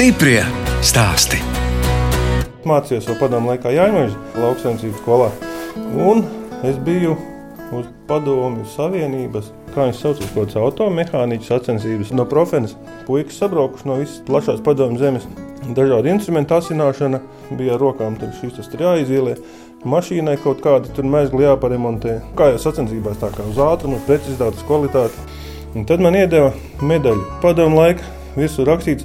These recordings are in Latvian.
Stiprie stāsti. Mācījos jau padomu laikā Jāņojas lauksaimniecības skolā. Un es biju uz padomju savienības, kā viņš sauc, kaut kādas automehāniķu sacensības no profenes. Puikas sabraukuši no visas plašās padomju zemes. Dažādi instrumenti asināšana bija ar rokām, tur šis tur jāizīlē. Mašīnai kaut kāda tur mēsli jāparemontē. Kā jau sacensībās, tā kā uz ātrumu, precizitātes kvalitāti. Un tad man iedeva medaļu. Padomu laiku virsū rakstīts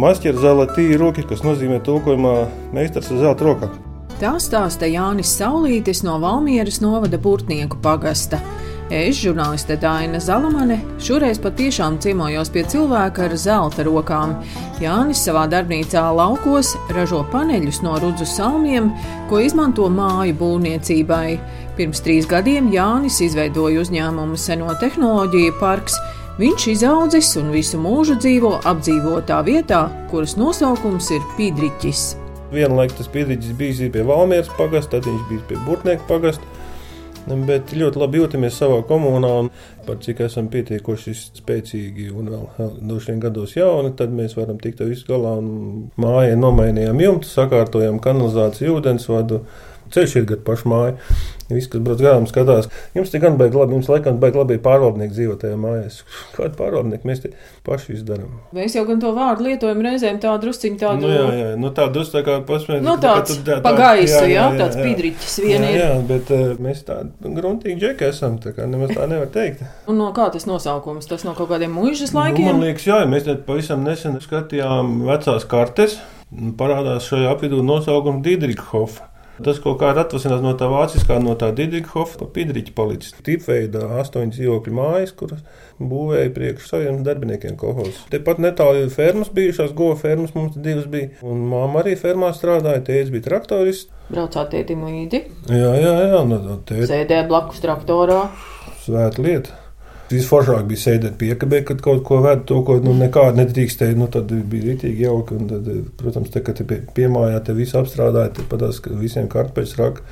Maskera zelta tīra roka, kas nozīmē tulkojumā meistars ar zelta rokām. Tā stāsta Jānis Saulītis no Valmieras novada Burtnieku pagasta. Es, žurnāliste Dāna Zalamane, šoreiz patiešām ciemojos pie cilvēka ar zelta rokām. Jānis savā darbnīcā laukos ražo paneļus no rudzu salmiem, ko izmanto māju būvniecībai. Pirms trīs gadiem Jānis izveidoja uzņēmumu Seno tehnoloģiju parks. Viņš izaudzis un visu mūžu dzīvo apdzīvotā vietā, kuras nosaukums ir Pīdriķis. Vienlaikus tas Pīdriķis bija pie Valmieras pagasta, tad viņš bija pie Burtnieku pagasta. Bet ļoti labi jūtamies savā komunā, un par cik esam pietiekoši spēcīgi un vēl dažiem gados jauni, tad mēs varam tikt ar visu galā. Mājai nomainījām jumtu, sakārtojām kanalizāciju, ūdensvadu. Ceļš ir gan pašā mājā. Viss, kas brauc garām, skatās. Jums te gan beigas labi, jums laikam beigas labi pārvaldnieki dzīvo tajā mājās. Kāda pārvaldnieka mēs te paši izdarām? Mēs jau gan to vārdu lietojam reizēm tā drusciņā tādu. Nu, jā, jā, nu tā drusciņā tā kā pasmēķis. Nu tāds tā, tā, pagaisu, jā, jā, jā, tāds pīdriķis vien ir. Jā, jā, bet uh, mēs tādi gruntīgi džeki esam, tā kā nemaz tā nevar teikt. Un no kā tas nosaukums? Tas no kaut kādiem muižas laikiem? Nu, man liekas, jā, mēs te pavisam nesen skatījām vecās kartes. Parādās šajā apvidū nosaukums Dīdrikhofa. Tas kaut kā atvasinās no tā vāciskā, no tā Dighofa, pa pidriķa palicis. Tipveida astoņas dzīvokļu mājas, kuras būvēja priekš saviem darbiniekiem kolhozos. Tepat netālu fermas bijušās, govu fermas mums divas bija. Un māma arī fermā strādāja, tēvs bija traktorists. Braucāt tētim līdzi? Jā, jā, jā. Nu, tēt... Sēdēja blakus traktorā. Svēta lieta. Visforšāk bija sēdēt piekabē, kad kaut ko veda, to, ko nu, nekādi nedrīkstēja. Nu, tad bija rītīgi jauki. Un tad, protams, te, kad te pie, piemājā te visu apstrādāja, tad patās, ka visiem kartupeļus raka.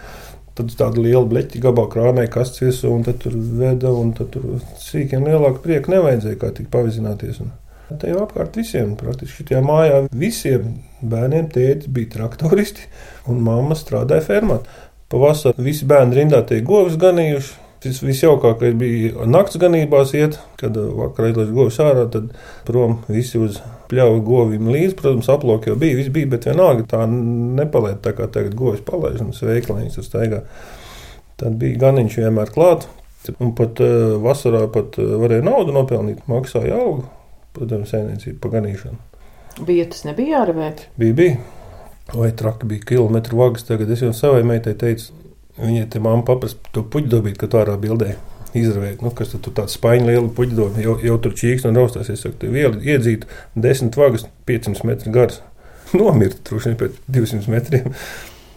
Tad tāda liela bleķa gabalā krāmēja kastes virsū, un tur veda, un tur sīkiem lielāku prieku nevajadzēja kā tik pavizināties. Un te jau apkārt visiem, praktiski šajā mājā, visiem bērniem tēti bija traktoristi, un mamma strādāja fermā. Pavasarī visi bērni rindā tie govs ganījuši, Tas visjaukākais bija naktas ganībās, iet, kad vakarā izlaiž govs ārā, tad prom visi uz pļauju govim līdzi. Protams, aploki jau bija, viss bija, bet vienalga tā nepaliek tā kā tagad govs palaiž un sveiklaiņas tur staigā. Tad bija ganiņš vienmēr klāt, un pat uh, vasarā pat uh, varēja naudu nopelnīt, maksāja algu, protams, saimniecību pa ganīšanu. Vietas nebija jārevē? Bija, bija. Vai traki bija kilometru vagas, tagad es jau savai meitai teicu, Viņai te mamma paprasta to puķu dobīt, ka tu ārā bildē izravēt. Nu, kas tur tāds spaiņu liela puķu dobi, jau, jau tur čīks un raustās. Es saku, tev vielu iedzīt desmit vagas, 500 metru garas. Nomirt truši pēc 200 metriem.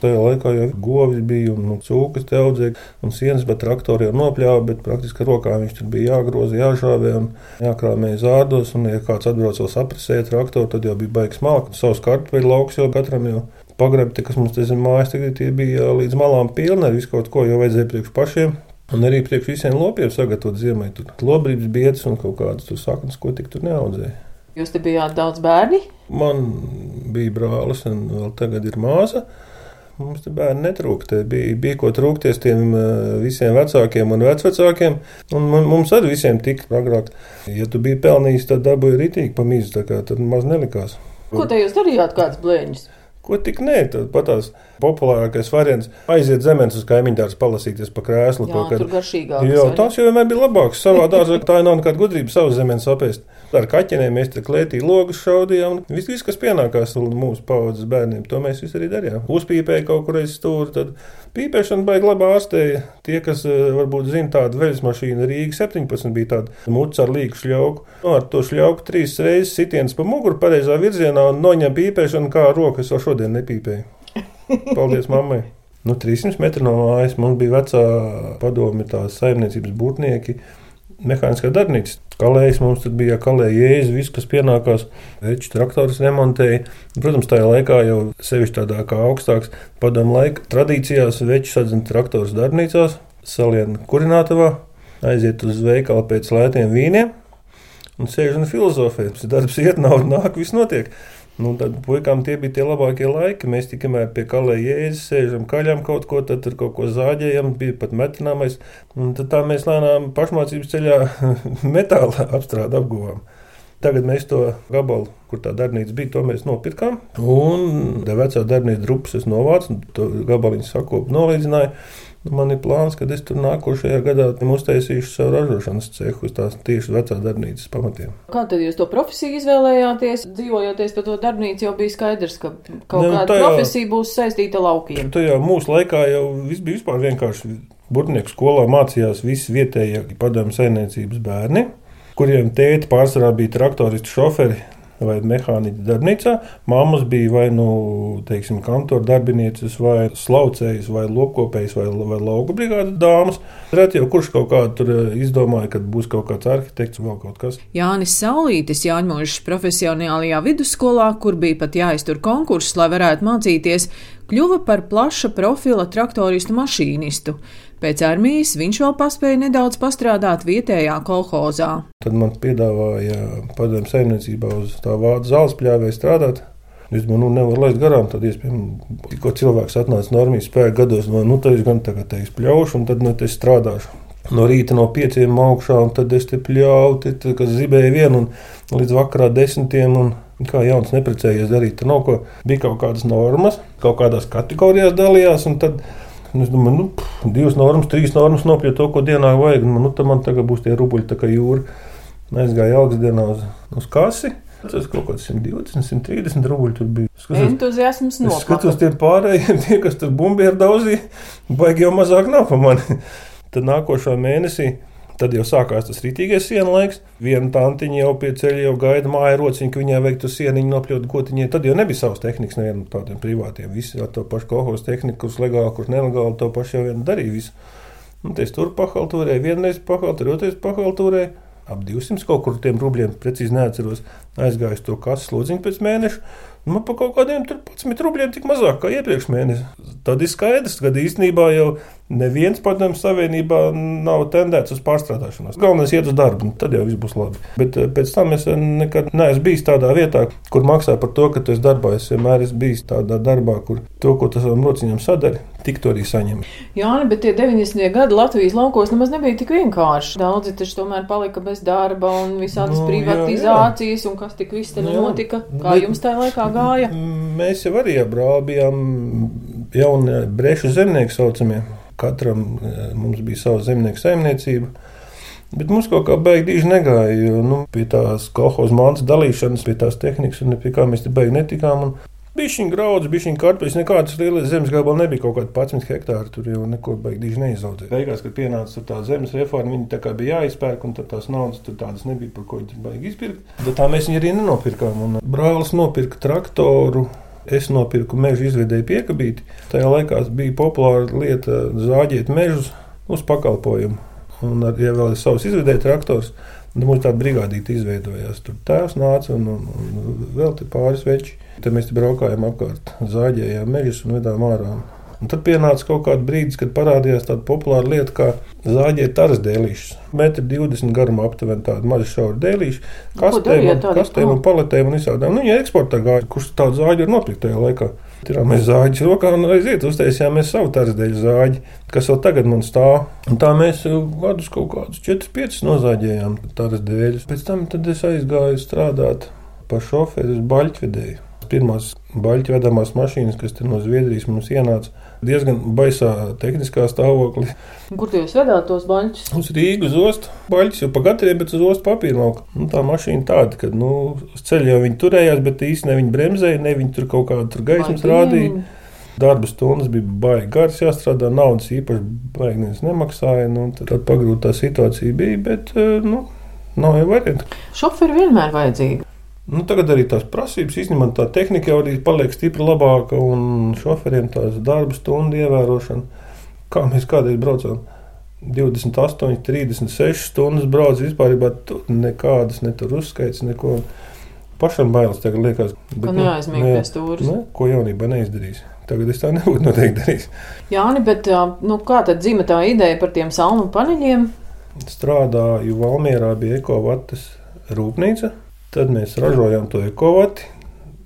Tajā laikā jau govis bija un nu, cūkas te audzēja, un sienas, bet traktori jau nopļāva, bet praktiski rokā viņš tur bija jāgroza, jāžāvē un jākrāmē zārdos. Un, ja kāds atbrauc vēl saprasēja traktoru, tad jau bija baigs malks. Savus kartupeļu lauks jau katram jau pagrabti, kas mums te zem mājas tagad bija līdz malām pilni ar visu kaut ko, jau vajadzēja priekš pašiem. Un arī priekš visiem lopiem sagatavot ziemai. Tur lobrības biedrs un kaut kādas saknes, ko tik tur neaudzēja. Jūs te bijāt daudz bērni? Man bija brālis, un vēl tagad ir māsa. Mums te bērni netrūkst. Bija, bija ko trūkties tiem visiem vecākiem un vecākiem. Un mums arī visiem tika agrāk. Ja tu biji pelnījis, tad dabūji rītīgi pamīzi, tā kā tad maz nelikās. Ko te jūs darījāt, kāds blēņas? Ko tik nē, tad pat tās populārākais variants - aiziet zemes uz kaimiņu dārza, palasīties pa krēslu. Jā, kad... tur garšīgāk. Jā, tas jau vienmēr bija labāks. Savā dārzā tā nav nekāda gudrība savu zemes apēst. Ar kaķenēm mēs te klētī logus šaudījām. Viss, vis, kas pienākās mūsu paudzes bērniem, to mēs visi arī darījām. Uzpīpēja kaut kur aiz stūra, tad pīpēšana baigi labi ārstēja. Tie, kas eh, varbūt zina tādu veļas mašīnu, Rīga 17 bija tāda muca ar līku šļauku. No, ar to šļauku trīs reizes sitiens pa muguru pareizā virzienā un noņem pīpēšanu kā rokas, jau šodien nepīpēja. Paldies mammai! Nu, 300 metru no mājas mums bija vecā padomi, tās saimniecības būtnieki mehāniskā darbnīca. Kalējs mums bija kalēja jēzus, viss, kas pienākās. Veču traktors remontēja. Protams, tajā laikā jau sevišķi tādā kā augstāks padomu laika tradīcijās veču sadzina traktors darbnīcās, salien kurinātavā, aiziet uz veikalu pēc lētiem vīniem un sēž un filozofē. Darbs iet, nauda nāk, viss notiek. Nu, tad puikām tie bija tie labākie laiki. Mēs tikai pie kalēja jēdzas, sēžam kaļām kaut ko, tad tur kaut ko zāģējam, bija pat metināmais. Tad tā mēs lēnām pašmācības ceļā metāla apstrādi apguvām. Tagad mēs to gabalu, kur tā darbnīca bija, to mēs nopirkām. Un vecā darbnīca drupas es novācu, to gabaliņu sakopu nolīdzināju. Nu, man ir plāns, ka es tur nākošajā gadā uztaisīšu savu ražošanas cehu uz tās tieši vecā darbnīcas pamatiem. Kā tad jūs to profesiju izvēlējāties? Dzīvojoties pa to darbnīcu, jau bija skaidrs, ka kaut ne, nu, kāda tajā, profesija būs saistīta laukiem. Tajā mūsu laikā jau viss bija vispār vienkārši. Burtnieku skolā mācījās visi vietējie padomju saimniecības bērni, kuriem tēti pārsvarā bija traktoristi šoferi vai mehāniķa darbnīcā. Māmas bija vai nu teiksim, kantora darbinieces, vai slaucējas, vai lopkopējas, vai, vai lauka brigādes dāmas. Reti jau kurš kaut kādā eh, izdomāja, ka būs kaut kāds arhitekts vai kaut kas. Jānis Saulītis Jāņmožs profesionālajā vidusskolā, kur bija pat jāiztur konkurss, lai varētu mācīties, kļuva par plaša profila traktoristu mašīnistu. Pēc armijas viņš vēl paspēja nedaudz pastrādāt vietējā kolhozā. Tad man piedāvāja padomju saimniecībā uz tā vārdu zāles pļāvēja strādāt. Es domāju, nu, nevaru laist garām. Tad, iespējams, tikko cilvēks atnāca no armijas spēka gados, no, nu, tad es gan tagad te izpļaušu, un tad nu, es strādāšu. No rīta no pieciem augšā, un tad es te pļauju, kas zibēja vienu, un līdz vakarā desmitiem. Un, Kā jauns neprecējies darīt, tur nav ko. Bija kaut kādas normas, kaut kādās kategorijās dalījās, un tad es domāju, nu, pff, divas normas, trīs normas nopļūt to, ko dienā vajag. Un, nu, tad man tagad būs tie rubuļi, tā kā jūra. Aizgāju algas dienā uz, uz kasi. Tas kaut kāds 120, 130 rubļi tur bija. Skatos, Entuziasms no. Skatos tie pārējie, tie, kas tur bumbieru daudzīja, baigi jau mazāk nav pa mani. Tad nākošā mēnesī Tad jau sākās tas rītīgais sienu laiks. Viena tantiņa jau pie ceļa jau gaida māju rociņu, ka viņai veiktu sieniņu nopļūt gotiņai. Tad jau nebija savas tehnikas, nevienam tādiem privātiem. Visi ar to pašu kohos tehniku, kurus legāli, kurus nelegāli, to pašu jau vien darīja. Visu. Un es tur pahaltūrēju, vienreiz pahaltūrēju, otrais pahaltūrēju. Ap 200 kaut kur tiem rubļiem, precīzi neatceros, aizgāju to kases lodziņu pēc mēneša. Man par kaut kādiem 11 rubļiem tik mazāk kā iepriekš mēnesī. Tad ir skaidrs, ka īstenībā jau neviens padomju savienībā nav tendēts uz pārstrādāšanos. Galvenais ir iet uz darbu, tad jau viss būs labi. Bet eh, pēc tam es nekad neesmu bijis tādā vietā, kur maksā par to, ka tu esi darbā. Es vienmēr esmu bijis tādā darbā, kur to, ko tas savam rociņam sadara, tik to arī saņem. Jā, bet tie 90. gadi Latvijas laukos nemaz nebija tik vienkārši. Daudzi taču tomēr palika bez darba un visādas nu, privatizācijas, jā, jā. un kas tik viss te nu, notika. Kā bet, jums tajā laikā gāja? Mēs jau arī brāl bijām jauni brešu zemnieki saucamie. Katram e, mums bija sava zemnieka saimniecība. Bet mums kaut kā baigi negāja, jo nu, pie tās kolekcijas mākslas dalīšanas, pie tās tehnikas, un pie kā mēs te beigās netikām. Bija šī grauds, šī kartupeļs, nekādas lielas zemes gabala nebija kaut kāda 11 hektāri. Tur jau neko baigi neizaudzēja. Beigās, kad pienāca tā zemes reforma, viņi tā kā bija jāizpērk, un tās naudas tur tādas nebija, par ko viņi baigi izpirkt. Bet tā mēs viņu arī nenopirkām. Un brālis nopirka traktoru. Es nopirku meža izvedēju piekabīti. Tajā laikā bija populāra lieta zāģēt mežus uz pakalpojumu. Un, ja vēl ir savs izvedēju traktors, tad mums tāda brigādīte izveidojās. Tur tēvs nāca un, un, un vēl pāris veči. Tad mēs braukājām apkārt, zāģējām mežus un vedām ārā. Un tad pienāca kaut kāds brīdis, kad parādījās tāda populāra lieta, kā zāģēt taras dēlīšus. Metri 20 garumā aptuveni tādu mazu šauru dēlīšu, kastēm, un, kastēm un paletēm un visādām. Nu, ja eksportā gāja, kurš tādu zāģi var nopirkt tajā laikā? Tur mēs zāģis rokā un aiziet, uztaisījām savu tarsdeļu zāģi, kas vēl tagad man stāv. Un tā mēs gadus kaut kādus 4-5 nozāģējām tarsdeļus. Pēc tam es aizgāju strādāt par šoferi uz baļķvedēju. Pirmās baļķu vedamās mašīnas, kas no Zviedrijas mums ienāca, diezgan baisā tehniskā stāvoklī. Kur jūs vedāt tos baļķus? Uz Rīgas ostu. Baļķis jau pagatriem, bet uz ostu papīra lauka. Nu, tā mašīna tāda, ka nu, uz ceļa jau viņi turējās, bet īstenībā viņi bremzēja, ne viņi tur kaut kādu gaismas rādīja. Darba stundas bija baigi garas, jāstrādā, naudas īpaši baigi nemaksāja. Nu, tad pagrūta situācija bija, bet eh, nu, nav jau variantu. Šoferi vienmēr vajadzīgi. Nu, tagad arī tās prasības, īstenībā tā tehnika jau arī paliek stipri labāka, un šoferiem tās darba stundu ievērošana. Kā mēs kādreiz braucām? 28, 36 stundas brauc vispār, nekādas ne tur uzskaits, neko. Pašam bailes tagad liekas, bet, ka nu, neaizmigt pie stūres. Ne, ko jaunībā neizdarīs. Tagad es tā nebūtu noteikti darījis. Jāni, bet nu, kā tad dzīva tā ideja par tiem salmu paneļiem? Strādāju Valmierā, bija ekovatas rūpnīca. Tad mēs ražojām to ekovati.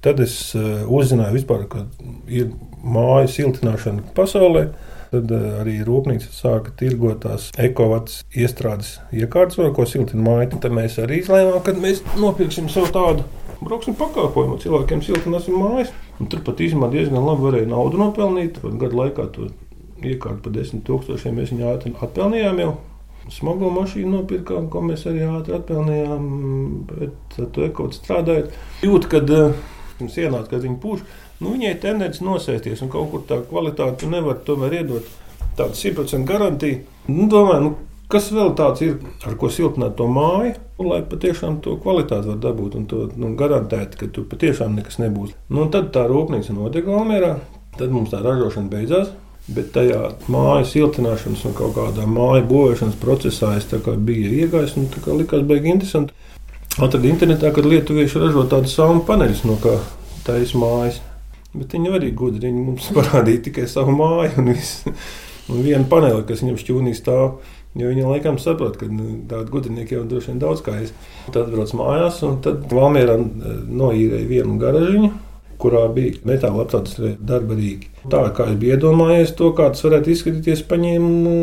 Tad es uzzināju, vispār, ka ir māju siltināšana pasaulē. Tad arī rūpnīca sāka tirgot tās ekovats iestrādes iekārtas, ko siltina māja. Tad mēs arī izlēmām, ka mēs nopirksim sev tādu brauksim pakalpojumu, cilvēkiem siltināsim mājas. Un tur pat īstenībā diezgan labi varēja naudu nopelnīt. Gadu laikā to iekārtu par desmit tūkstošiem mēs viņu ātri atpelnījām jau. Smago mašīnu nopirkām, ko mēs arī ātri atpelnījām, bet ar to ekot strādājot. Jūt, kad mums uh, ienāca, kad viņi pūš, nu, viņai tendence nosēsties un kaut kur tā kvalitāti nevar tomēr iedot tādu 100% garantiju. Nu, domāju, nu, kas vēl tāds ir, ar ko siltināt to māju, lai patiešām to kvalitāti var dabūt un to nu, garantēt, ka tur patiešām nekas nebūs. Nu, tad tā rūpnīca notiek Valmērā, tad mums tā ražošana beidzās. Bet tajā māju siltināšanas un kaut kādā māju būvēšanas procesā es biju iegājis un likās baigi interesanti. Atradu internetā, kad lietuvieši ražo tādus saumu paneļus, no kā taisa mājas. Bet viņi arī gudri. Viņi mums parādīja tikai savu māju un, visu, un vienu paneli, kas viņam šķūnī stāv. Jo viņi laikam saprot, ka nu, tādu gudrnieku jau droši vien daudz kā es. Tad brauc mājās, un tad Valmērā eh, noīrēja vienu garažiņu kurā bija metāla apgādes darba rīki. Tā kā es biju iedomājies to, kā tas varētu izskatīties, paņēmu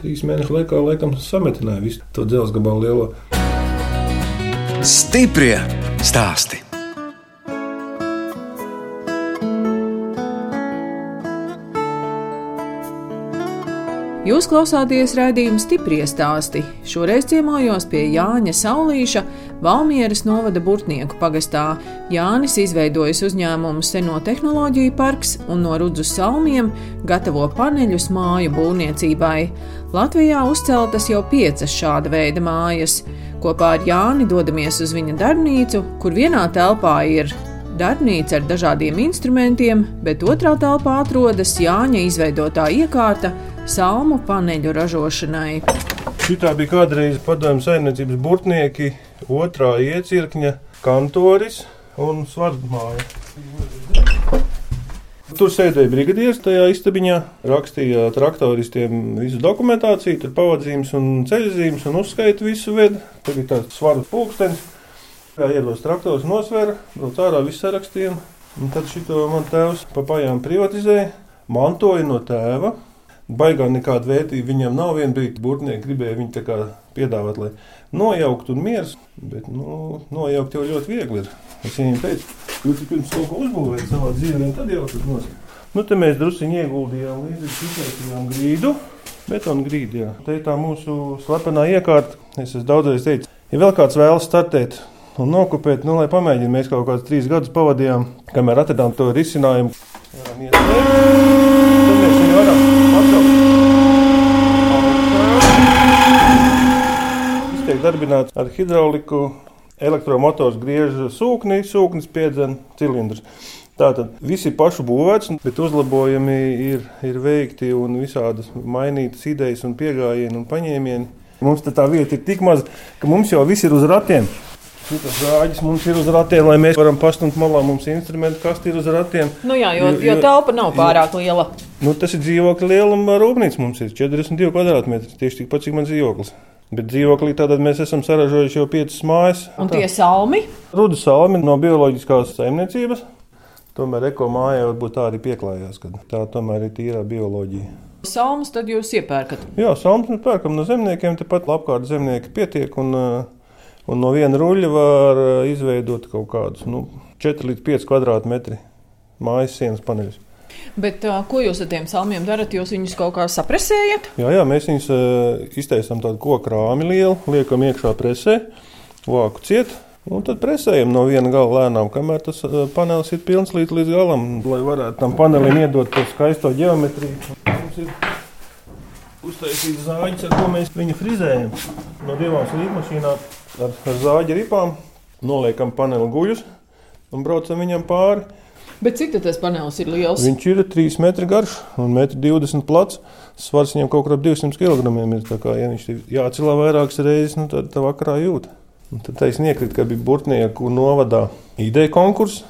trīs mēnešu laikā, laikam, sametināju visu to dzelzceļa gabalu lielo. Stiprie stāstī! Jūs klausāties raidījuma stipri stāstī. Šoreiz ciemojos pie Jāņa Saulīša, Valmieras novada Burtnieku pagastā. Jānis izveidojis uzņēmumu Seno tehnoloģiju parks un no Rudzu salmiem gatavo paneļus māju būvniecībai. Latvijā uzceltas jau piecas šāda veida mājas. Kopā ar Jāni dodamies uz viņa darbnīcu, kur vienā telpā ir darbnīca ar dažādiem instrumentiem, bet otrā telpā atrodas Jāņa izveidotā iekārta salmu paneļu ražošanai. Šī bija kādreiz padomju saimniecības burtnieki, otrā iecirkņa kantoris un svarbmāja. Tur sēdēja brigadieris tajā istabiņā, rakstīja traktoristiem visu dokumentāciju, tur pavadzīmes un ceļzīmes un uzskaita visu vedu. Tur bija tāds svaru pulkstenis, kā iedos traktors nosvēra, brauc ārā visu sarakstījumu. Un tad šito man tēvs papājām privatizēja, mantoja no tēva, baigā nekāda vērtība viņam nav. Viena brīdi burtnieki gribēja viņu piedāvāt, lai nojauktu un mieras, bet nu, nojaukt jau ļoti viegli ir. Es viņiem teicu, jūs pirms kaut ko uzbūvējat savā dzīvē, tad jau tur nosaka. Nu, te mēs druskuļi ieguldījām līdzi iztaisījām grīdu, betonu grīdu. Jā. Te ir tā mūsu slepenā iekārta. Es esmu daudzreiz teicis, ja vēl kāds vēlas startēt un nokopēt, nu, lai pamēģinātu. Mēs kaut kādus trīs gadus pavadījām, kamēr atradām to risinājumu. Jā, darbināts ar hidrauliku. Elektromotors griež sūkni, sūknis piedzen cilindrus. Tātad viss ir pašu būvēts, bet uzlabojumi ir, ir veikti un visādas mainītas idejas un pieejami un paņēmieni. Mums tā vieta ir tik maza, ka mums jau viss ir uz ratiem. Šis zāģis mums ir uz ratiem, lai mēs varam pastumt malā. Mums instrumenti, kas ir uz ratiem. Nu jā, jo, jo, jo telpa nav pārāk liela. Nu, tas ir dzīvokļa lieluma rūpnīca. Mums ir 42 kvadrātmetri. Tieši tikpat, cik man dzīvoklis. Bet dzīvoklī tātad mēs esam saražojuši jau piecas mājas. Un tie salmi? Rudu salmi no bioloģiskās saimniecības. Tomēr eko mājā varbūt tā arī pieklājās, ka tā tomēr ir tīrā bioloģija. Salmus tad jūs iepērkat? Jā, salmus mēs pērkam no zemniekiem. Tepat apkārt zemnieki pietiek. Un, uh, Un no viena ruļļa var eh, izveidot kaut kādus nu, 4 līdz 5 kvadrātmetri mājas sienas paneļus. Bet, uh, ko jūs ar tiem salmiem darat? Jūs viņus kaut kā sapresējat? Jā, jā mēs viņus uh, iztaisām tādu koku rāmi lielu, liekam iekšā presē, vāku ciet. Un tad presējam no viena gala lēnām, kamēr tas panelis ir pilns līdz, līdz galam, lai varētu tam panelim iedot to skaisto geometriju. Mums ir uztaisīts zāģis, ar ko mēs viņu frizējam no divām slīdmašīnām ar, ar zāģi ripām, noliekam paneli guļus un braucam viņam pāri. Bet cik tas panelis ir liels? Viņš ir 3 metri garš un 1,20 m plats. Svars viņam kaut kur ap 200 kg. Ir, kā, ja viņš jācelā vairākas reizes, nu, tad tā vakarā jūt. Un tad taisnība iekrīt, ka bija burtnieku novadā ideja konkurss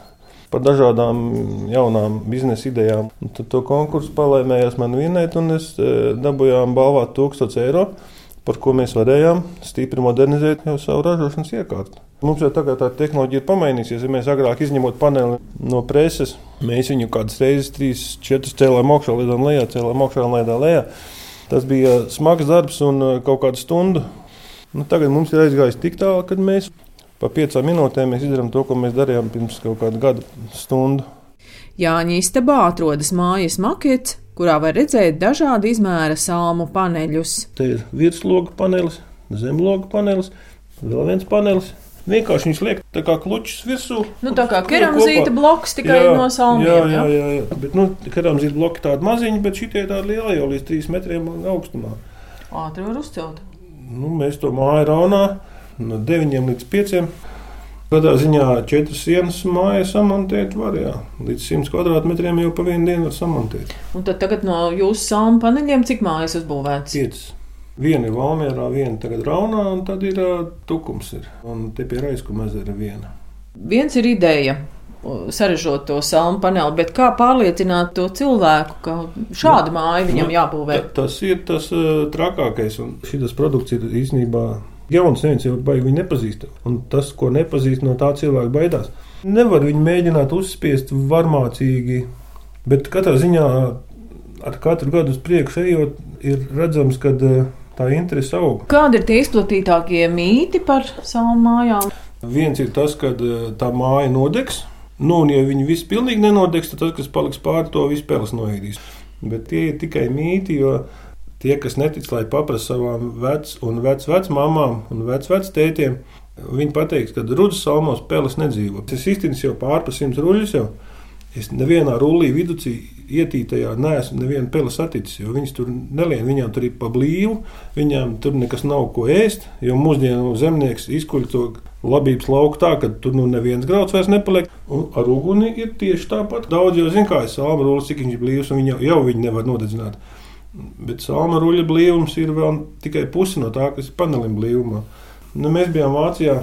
par dažādām jaunām biznesa idejām. Un tad to konkursu palēmējās man vienēt, un es e, dabūjām balvā 1000 eiro par ko mēs varējām stipri modernizēt jau savu ražošanas iekārtu. Mums jau tagad tā tehnoloģija ir pamainījusies. Ja mēs agrāk izņemot paneli no preses, mēs viņu kādas reizes, trīs, četras cēlām augšā, lidām lejā, cēlām augšā un lejā lejā. Tas bija smags darbs un uh, kaut kādu stundu. Nu, tagad mums ir aizgājis tik tālu, ka mēs pa piecām minūtēm izdarām to, ko mēs darījām pirms kaut kāda gada stundu. Jāņa istabā atrodas mājas makets, kurā var redzēt dažādu izmēra salmu paneļus. Te ir virsloga panelis, zemloga panelis, vēl viens panelis. Vienkārši viņš liek tā kā klučus virsū. Nu, tā kā keramzīta bloks tikai jā, no salmiem. Jā, jā, jā. jā. Bet, nu, keramzīta bloki tādi maziņi, bet šitie tādi lieli jau līdz 3 metriem augstumā. Ātri var uzcelt. Nu, mēs to māju raunā no 9 līdz 5. Katrā ziņā četras sienas mājā samontēt var, jā. Līdz 100 kvadrātmetriem jau pa vienu dienu var samontēt. Un tad tagad no jūsu salmu paneļiem cik mājas uzbūvētas? 5. Viena ir Valmjerā, viena tagad Raunā, un tad ir uh, Tukums. Ir. Un te pie Raiskuma ezera viena. Viens ir ideja. Sarežot to salmu paneli, bet kā pārliecināt to cilvēku, ka šāda nu, māja viņam nu, jābūvē? Ta, tas ir tas uh, trakākais, un šis produkts ir īstenībā jauns. Neviens jau baigi viņu nepazīst. Un tas, ko nepazīst, no tā cilvēka baidās. Nevar viņu mēģināt uzspiest varmācīgi, bet katrā ziņā ar katru gadu uz priekšu ejot, ir redzams, ka uh, tā interese aug. Kādi ir tie izplatītākie mīti par savām mājām? Viens ir tas, ka e, tā māja nodegs. Nu, un, ja viņi visi pilnīgi nenodegs, tad tas, kas paliks pāri, to peles noēdīs. Bet tie ir tikai mīti, jo tie, kas netic, lai paprasa savām vec un vecmāmām un vectētiem, viņi pateiks, ka rudas salmos peles nedzīvo. Es iztīnu jau pārpa simts ruļus jau. Es nevienā rullī vidū ietītajā neesmu nevienu peli saticis, jo viņas tur nelien, viņām tur ir pa blīvu, viņām tur nekas nav ko ēst, jo mūsdienu zemnieks izkuļ to labības lauku tā, ka tur nu neviens grauds vairs nepaliek. Un ar uguni ir tieši tāpat. Daudz jau zina, kā ir sāla rullis, cik viņš blīvs, un jau, jau viņi nevar nodedzināt. Bet sāla ruļļa blīvums ir vēl tikai pusi no tā, kas ir panelim blīvumā. Nu, mēs bijām Vācijā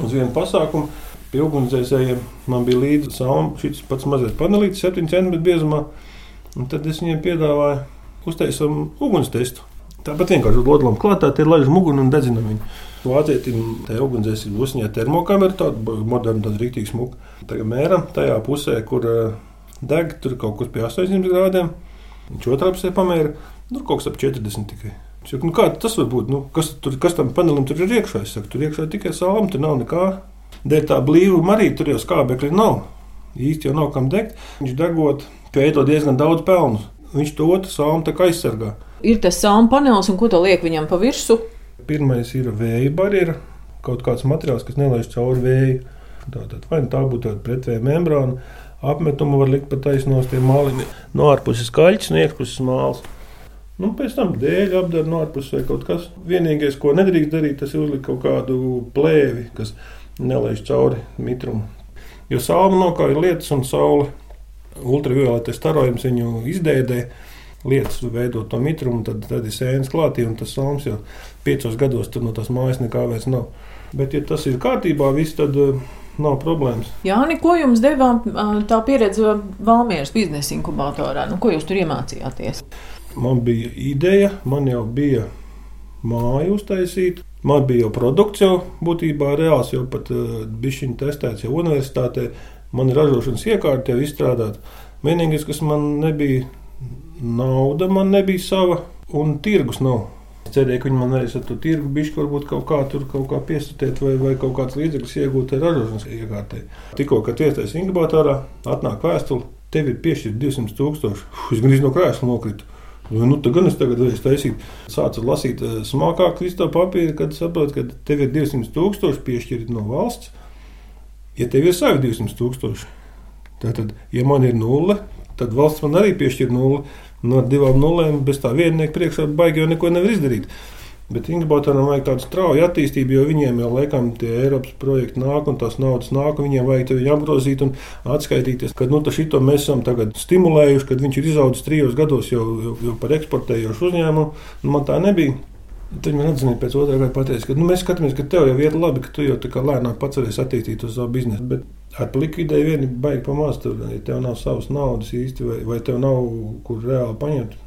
uz vienu pasākumu Pie ugunsdzēsējiem man bija līdzi salma, šis pats mazais panelītis, 7 cm biezumā. Tad es viņiem piedāvāju uztaisīt uguns testu. Tāpat vienkārši uz lodām klātā ir laižam uguni un dedzinam viņu. Vācietim tajā ugunsdzēsī būs viņa termokamera, tāda moderna, tāda rīktīga smuka. Tagad mēram tajā pusē, kur eh, deg, tur kaut kur pie 800 grādiem. Viņš otrā pusē pamēra, tur kaut kas ap 40 tikai. Saku, nu kā tas var būt? Nu, kas, tur, kas tam panelim tur ir iekšā? Es saku, tur iekšā tikai salma, tur nav nekā. Dēļ tā blīvuma arī tur jau skābekļi nav. Īsti jau nav kam degt. Viņš degot, pētot diezgan daudz pelnu. Viņš to otru salmu tā kā aizsargā. Ir tas salmu panelis, un ko to liek viņam pa virsmu? Pirmais ir vēja barjera, kaut kāds materiāls, kas nelaiž cauri vēju. Tātad, vai nu tā būtu tāda pretvēja membrāna, apmetumu var likt pa taisnos tiem mālim. No ārpuses kaļķis, no iekšpuses māls. Nu, pēc tam dēļ apdara no ārpuses vai kaut kas. Vienīgais, ko nedrīkst darīt, tas ir uzlikt kaut kādu plēvi, kas nelaiž cauri mitrumu. Jo kā ir lietas un saule. Ultravioletes starojums viņu izdēdē, lietas veido to mitrumu, tad, tad ir sēnes klātī un tas salms jau piecos gados tur no tās mājas nekā vairs nav. Bet, ja tas ir kārtībā, viss tad uh, nav problēmas. Jā, ko jums deva tā pieredze Valmieras biznesa inkubatorā? Nu, ko jūs tur iemācījāties? Man bija ideja, man jau bija māju uztaisīt. Man bija jau produkts, jau būtībā reāls, jau pat uh, bija viņa testēts jau universitātē. Man ir ražošanas iekārta jau izstrādāta. Vienīgais, kas man nebija nauda, man nebija sava un tirgus nav. Es cerēju, ka viņi man varēs ar to tirgu bišķi varbūt kaut kā tur kaut kā piesatīt vai, vai kaut kāds līdzeklis iegūt ražošanas iekārtē. Tikko, kad iestājas inkubatorā, atnāk vēstule, tev ir piešķirta 200 tūkstoši. Es gandrīz no krēsla nokritu. Nu, tad gan es tagad varēšu taisīt. Sācu lasīt eh, smalkāk visu to papīru, kad saprotu, ka tev ir 200 tūkstoši piešķirti no valsts. Ja tev ir savi 200 tūkstoši, tad, ja man ir nulle, tad valsts man arī piešķir nulli. No divām nulēm bez tā viennieka priekšā baigi jau neko nevar izdarīt. Bet inkubatoram vajag tādu strauju attīstību, jo viņiem jau laikam tie Eiropas projekti nāk un tās naudas nāk, un viņiem vajag viņu apgrozīt un atskaitīties, ka nu, šito mēs esam stimulējuši, kad viņš ir izaudzis trijos gados jau, jau, jau par eksportējošu uzņēmumu. Nu, man tā nebija. Tad man atzīmēja pēc otrā gada pateikt, ka nu, mēs skatāmies, ka tev jau ir labi, ka tu jau tā kā lēnām pats varēsi attīstīt uz savu biznesu. Bet ar likvidēju vieni baigi pamāst, tur, ja tev nav savas naudas īsti, vai, vai tev nav kur reāli paņemt.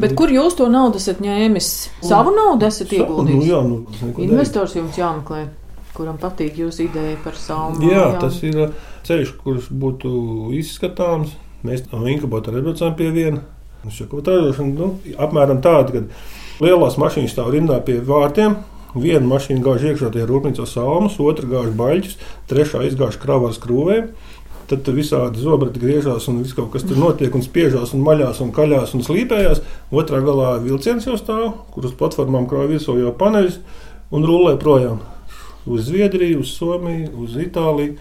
Bet kur jūs to naudu esat ņēmis? Savu naudu esat ieguldījis? Nu, jā, nu, Investors jums jāmeklē. kuram patīk jūsu ideja par salmu. Jā, jā, tas ir uh, ceļš, kurš būtu izskatāms. Mēs no inkubatora braucām pie viena. Tā ir nu, apmēram tāda, ka lielās mašīnas stāv rindā pie vārtiem. Viena mašīna gāž iekšā tajā rūpnīcā salmas, otra gāž baļķus, trešā izgāž kravu ar skrūvēm. Tad tur visādi zobrati griežās un viss kaut kas tur notiek, un spiežās, un maļās, un kaļās un slīpējās. Otrā galā vilciens jau stāv, kur uz platformām krāj virsū jau paneļus un rullē projām uz Zviedriju, uz Somiju, uz Itāliju.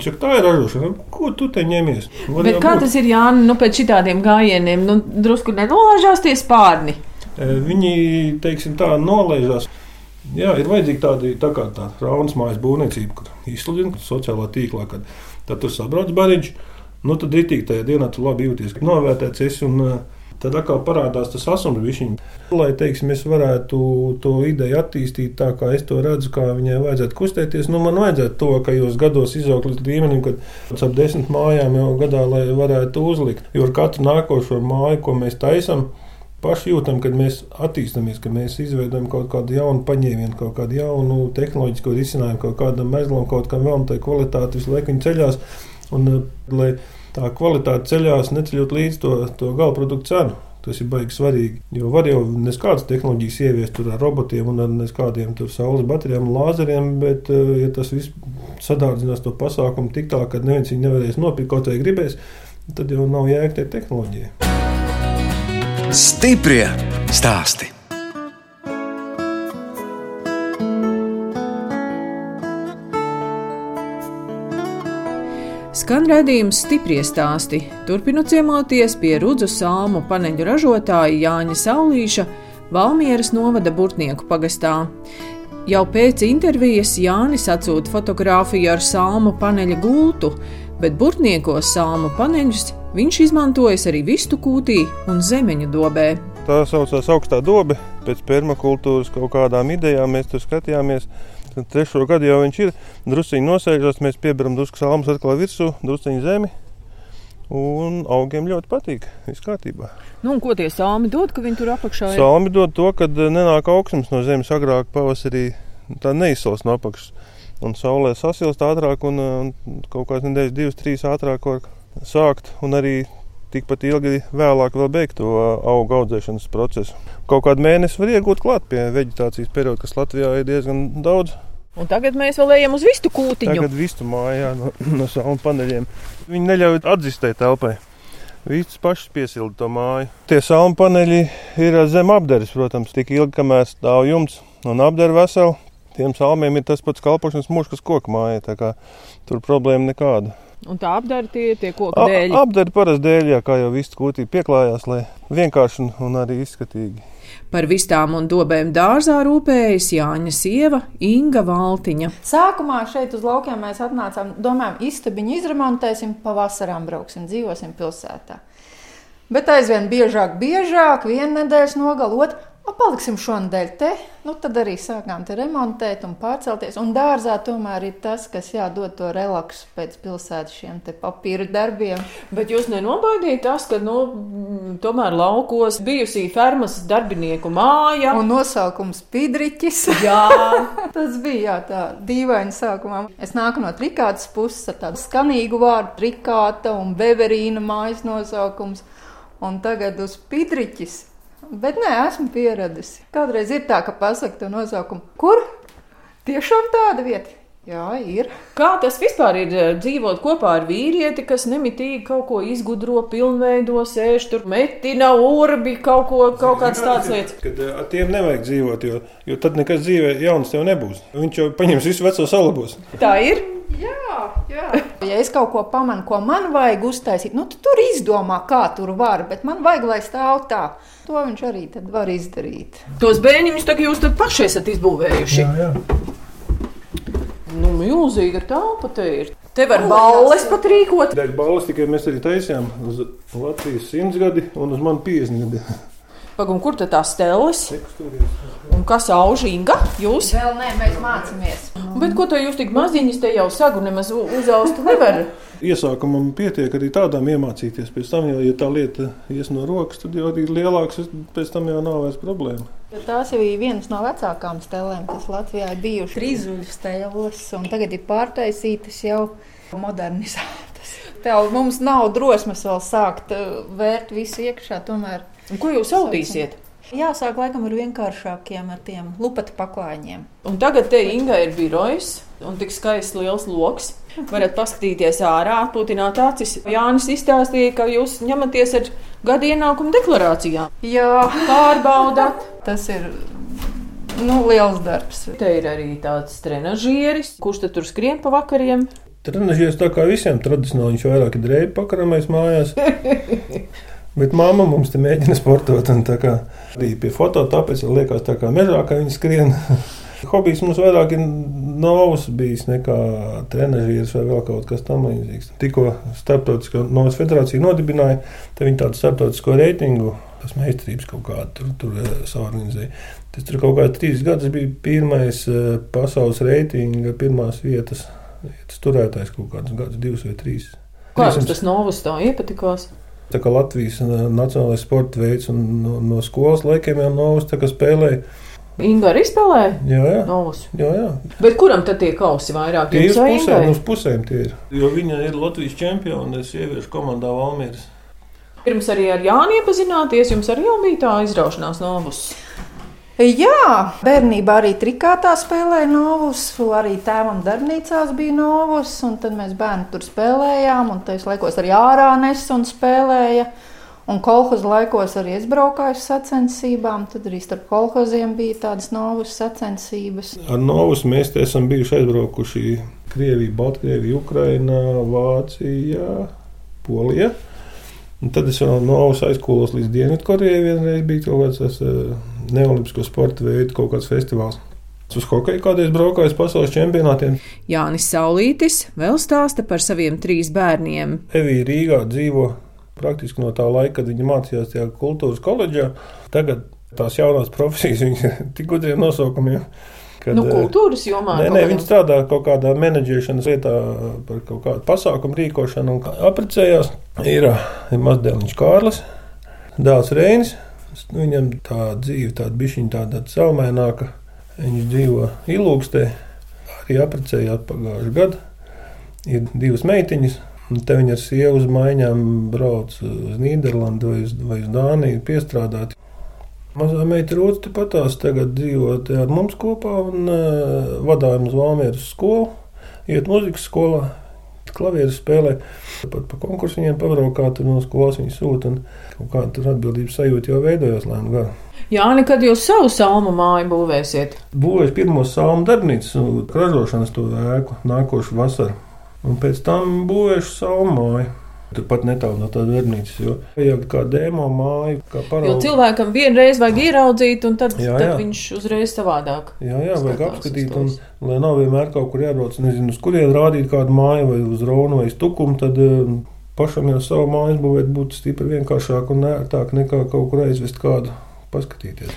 Čak, tā ir ražošana. Ko tu te ņemies? Kā būt? tas ir Jānis, nu, pēc šādiem gājieniem, nu, drusku nenolaižās tie spārni? E, viņi, teiksim, tā nolaižās. Jā, ir vajadzīga tāda tā kā tā raunas mājas būvniecība, kur izsludina sociālā tīklā, kad tad tur sabrauc bariņš. Nu, tad rītīgi tajā dienā tu labi jūties, ka novērtēts esi un uh, tad atkal parādās tas asums višķiņš. Lai, teiksim, es varētu to ideju attīstīt tā, kā es to redzu, kā viņai vajadzētu kustēties, nu, man vajadzētu to, ka jūs gados izaugt līdz līmenim, kad ap desmit mājām jau gadā, lai varētu uzlikt. Jo ar katru nākošo māju, ko mēs taisam, paši jūtam, kad mēs attīstāmies, ka mēs izveidojam kaut kādu jaunu paņēmienu, kaut kādu jaunu tehnoloģisku risinājumu, kaut kādam mezglam, kaut kam vēl, un tā kvalitāte visu laiku ceļās. Un, lai tā kvalitāte ceļās, neceļot līdz to, to gala produktu cenu. Tas ir baigi svarīgi. Jo var jau neskādas tehnoloģijas ieviest ar robotiem un ar neskādiem saules baterijām un lāzeriem, bet, eh, ja tas viss sadārdzinās to pasākumu tik tālu, ka neviens viņu nevarēs nopirkt, kaut vai gribēs, tad jau nav jēga tai tehnoloģijai. Stiprie stāstī! Skan redzējums stipri stāsti. Turpinu ciemoties pie Rudzu salmu paneļu ražotāja Jāņa Saulīša Valmieras novada Burtnieku pagastā. Jau pēc intervijas Jānis atsūta fotografiju ar salmu paneļa gultu, bet burtniekos salmu paneļus viņš izmantojas arī vistu kūtī un zemeņu dobē. Tā saucās augstā dobe. Pēc permakultūras kaut kādām idejām mēs tur skatījāmies. Trešo gadu jau viņš ir druskuļi nosēžās, mēs piebaram drusku salmas atkal virsū, druskuļi zemi. Un augiem ļoti patīk. Viss kārtībā. Nu, ko tie sāmi dod, ka viņi tur apakšā ir? Sāmi dod to, ka eh, nenāk augsnes no zemes agrāk, pavasarī tā neizsals no apakšas. Un saulē sasilst ātrāk, un, eh, un kaut kādas nedēļas, divas, trīs ātrāk var sākt. Un arī tikpat ilgi vēlāk vēl beigt to eh, augu audzēšanas procesu. Kaut kādu mēnesi var iegūt klāt pie vegetācijas perioda, kas Latvijā ir diezgan daudz. Un tagad mēs vēl ejam uz vistu kūtiņu. Tagad vistu mājā no, no savu paneļiem. Viņi neļauj atzistēt telpai. Visas pašas piesilda to māju. Tie salmu paneļi ir zem apdares, protams, tik ilgi, kamēr stāv jumts un apdara veselu. Tiem salmiem ir tas pats kalpošanas mūžs, kas koka mājā, tur problēma nekāda. Un tā apdara tie, tie koku dēļi. Apdara parasti dēļ, jā, kā jau viss kūtī pieklājās, lai vienkārši un, un arī izskatīgi. Par vistām un dobēm dārzā rūpējas Jāņa sieva Inga Valtiņa. Sākumā šeit uz laukiem mēs atnācām, domājam, istabiņu izremontēsim, pavasarām brauksim, dzīvosim pilsētā. Bet aizvien biežāk, biežāk, viena nedēļas nogalot, Nu, paliksim šonadēļ te, nu, tad arī sākām te remontēt un pārcelties. Un dārzā tomēr ir tas, kas jādod to relaksu pēc pilsētas šiem papīra darbiem. Bet jūs nenobaidījāt tas, ka, nu, tomēr laukos bijusī fermas darbinieku māja. Un nosaukums Pidriķis. Jā. tas bija, jā, tā dīvaini sākumā. Es nāku no trikātas puses ar tādu skanīgu vārdu trikāta un beverīna mājas nosaukums. Un tagad uz Pidriķis Bet nē, esmu pieradusi. Kādreiz ir tā, ka pasakā to nosaukumu. Kur? Tiešām tāda vieta. Jā, ir. Kā tas vispār ir eh, dzīvot kopā ar vīrieti, kas nemitīgi kaut ko izgudro, pilnveido, sēž tur, metina urbi, kaut, ko, kaut kādas tādas lietas? Kad eh, ar tiem nevajag dzīvot, jo, jo tad nekas dzīvē jauns tev nebūs. Viņš jau paņems visu veco salabos. Tā ir. Jā, jā. Ja es kaut ko pamanu, ko man vajag uztaisīt, nu, tad tur izdomā, kā tur var, bet man vajag, lai stāv tā. To viņš arī var izdarīt. Tos bērniņus tagad jūs paši esat izbūvējuši. Jā, jā. Nu, milzīga telpa te ir. Te var balles pat rīkot. Dēļ balles tikai mēs arī taisījām uz Latvijas simtgadi un uz manu 50 gadi. Pagum, kur tad tā stēlis? Un kas auž Inga? Jūs? Vēl nē, mēs mācāmies. Bet ko to jūs tik maziņas te jau sagu nemaz uzaust nevar? Iesākumam pietiek arī tādām iemācīties. Pēc tam, jau, ja tā lieta ies no rokas, tad jau arī lielāks, pēc tam jau nav vairs problēma. Tās jau ir vienas no vecākām stelēm, kas Latvijā ir bijušas trīszuļu stēlos, un tagad ir pārtaisītas jau modernizētas. Tev mums nav drosmes vēl sākt uh, vērt visu iekšā. Tomēr. Un ko jūs audīsiet? Jāsāk laikam ar vienkāršākiem, ar tiem lupatu paklājiņiem. Un tagad te Inga ir birojs un tik skaists liels lokus. Varat paskatīties ārā, atpūtināt acis. Jānis izstāstīja, ka jūs ņematies ar gada ienākumu deklarācijām. Jā, Pārbaudat. tas ir nu, liels darbs. Te ir arī tāds trenažieris, kurš te tur skrien pa vakariem. Trenižies tā kā visiem tradicionāli, viņš vairāk ir drēbi pakaramais mājās. Bet māma mums te mēģina sportot, kā arī pie foto, tāpēc man liekas, tā kā mežā, ka viņi skrien. Hobijs mums vairāk ir novs bijis nekā trenižieris vai vēl kaut kas tamlīdzīgs. Tikko starptautiskā novas federācija nodibināja, tad viņi tādu starptautisko reitingu, tas meistarības kaut kādu tur, tur eh, saorganizēja. Tas tur kaut kādā trīs gadus bija pirmais eh, pasaules reitinga, pirmās vietas, vietas turētājs kaut kādus gadus, divus vai trīs. Kā 300. jums tas novus tā iepatikās? Tā kā Latvijas uh, nacionālais sporta veids, un no, no skolas laikiem jau novus spēlēja. Inga arī spēlē Jā, jā. novus. Jā, jā. Bet kuram tad tie kausi vairāk? Tie ir vai pusēm, uz pusēm tie ir. Jo viņa ir Latvijas čempione, sieviešu komandā Valmieras. Pirms arī ar Jānu iepazināties, jums arī bija tā izraušanās novus. Jā, bērnībā arī trikātā spēlēja novus, arī tēvam darbnīcās bija novus, un tad mēs bērni tur spēlējām, un tajos laikos arī ārā nes un spēlēja. Un kolhoza laikos arī es braukāju uz sacensībām, tad arī starp kolhoziem bija tādas novus sacensības. Ar novus mēs esam bijuši aizbraukuši Krievija, Baltkrievija, Ukraina, Vācija, Polija. Un tad es jau no Ausas aizkulos līdz Dienvidkorejai. Vienreiz bija kaut kāds tas, eh, neolimpisko sporta veids, kaut kāds festivāls. Uz hokeju kādreiz braukājis pasaules čempionātiem. Jānis Saulītis vēl stāsta par saviem trīs bērniem. Evija Rīgā dzīvo praktiski no tā laika, kad viņa mācījās tajā kultūras koledžā. Tagad tās jaunās profesijas viņas ir tik gudriem nosaukumiem. Kad, Nu, eh, kultūras jomā. Nē, nē, viņi strādā kaut kādā menedžēšanas vietā par kaut kādu pasākumu rīkošanu un apprecējās. Ir, ir mazdēliņš Kārlis, dēls Reinis. Viņam tā dzīve tāda bišķiņa tāda saumaināka. Viņš dzīvo Ilūgstē, arī apprecējās pagājušajā gadā. Ir divas meitiņas, un te viņi ar sievu uz maiņām brauc uz Nīderlandi vai uz, vai uz Dāniju piestrādāt. Mazā meita Rūta patās tagad dzīvo ar mums kopā un uh, vadājam uz Valmieras skolu, iet muzikas skolā, klavieru spēlē. Pat pa konkursu viņiem pabraukāt, tur no skolas viņi sūta kāda tur atbildības sajūta jau veidojās lēnu garu. Jā, nekad jūs savu salmu māju būvēsiet. Būvēs pirmo salmu darbnīcu, ražošanas to ēku nākošu vasaru. Un pēc tam būvēšu salmu māju. Turpat netālu no tādas darbnīcas, jo vajag kā demo māju, kā Jo paraugu. cilvēkam vienreiz vajag ieraudzīt, un tad, Jā, tad jā. viņš uzreiz savādāk. Jā, jā, vajag apskatīt, un, lai nav vienmēr kaut kur jābrauc. Nezinu, uz kurien rādīt kādu māju, vai uz Ronu, vai uz Tukumu. Tad eh, pašam jau savu māju būvēt būtu stipri vienkāršāk un ērtāk nekā kaut kur aizvest kādu paskatīties.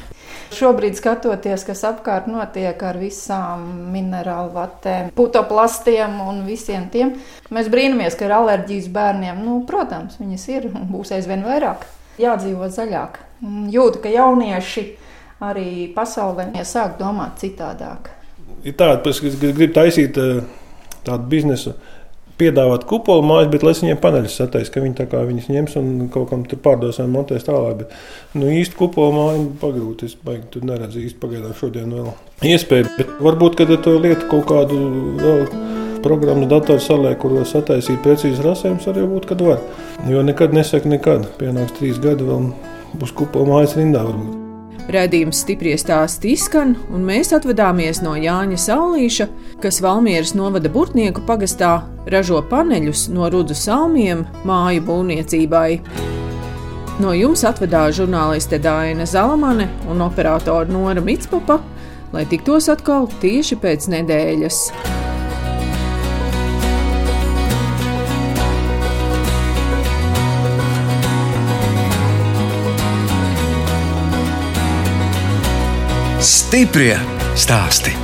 Šobrīd, skatoties, kas apkārt notiek ar visām minerālu vatēm, putoplastiem un visiem tiem, mēs brīnamies, ka ir alerģijas bērniem. Nu, protams, viņas ir un būs aizvien vairāk. Jādzīvo zaļāk. Jūtu, ka jaunieši arī pasaulē sāk domāt citādāk. Ir tāda, kas grib taisīt eh, tādu biznesu. Piedāvāt kupolu mājas, bet lai viņiem paneļus sataisa, ka viņi tā kā viņas ņems un kaut kam tur pārdos vai montēs tālāk. Bet, nu, īsti kupolu māju pagrūti. Es baigi tur neredzu īsti pagaidām šodien vēl iespēju. Bet varbūt, kad to lietu kaut kādu vēl programmas datoru salē, kur var sataisīt precīzi rasējumus, arī būtu, kad var. Jo nekad nesaka nekad. Pienāks trīs gadi vēl būs kupolu mājas rindā varbūt. Radījums stipri stāsti izskan, un mēs atvadāmies no Jāņa Saulīša, kas Valmieras novada Burtnieku pagastā ražo paneļus no rudu salmiem māju būvniecībai. No jums atvedās žurnāliste Dāna Zalamane un operātore Nora Mitspapa, lai tiktos atkal tieši pēc nedēļas. Stiprie stāsti.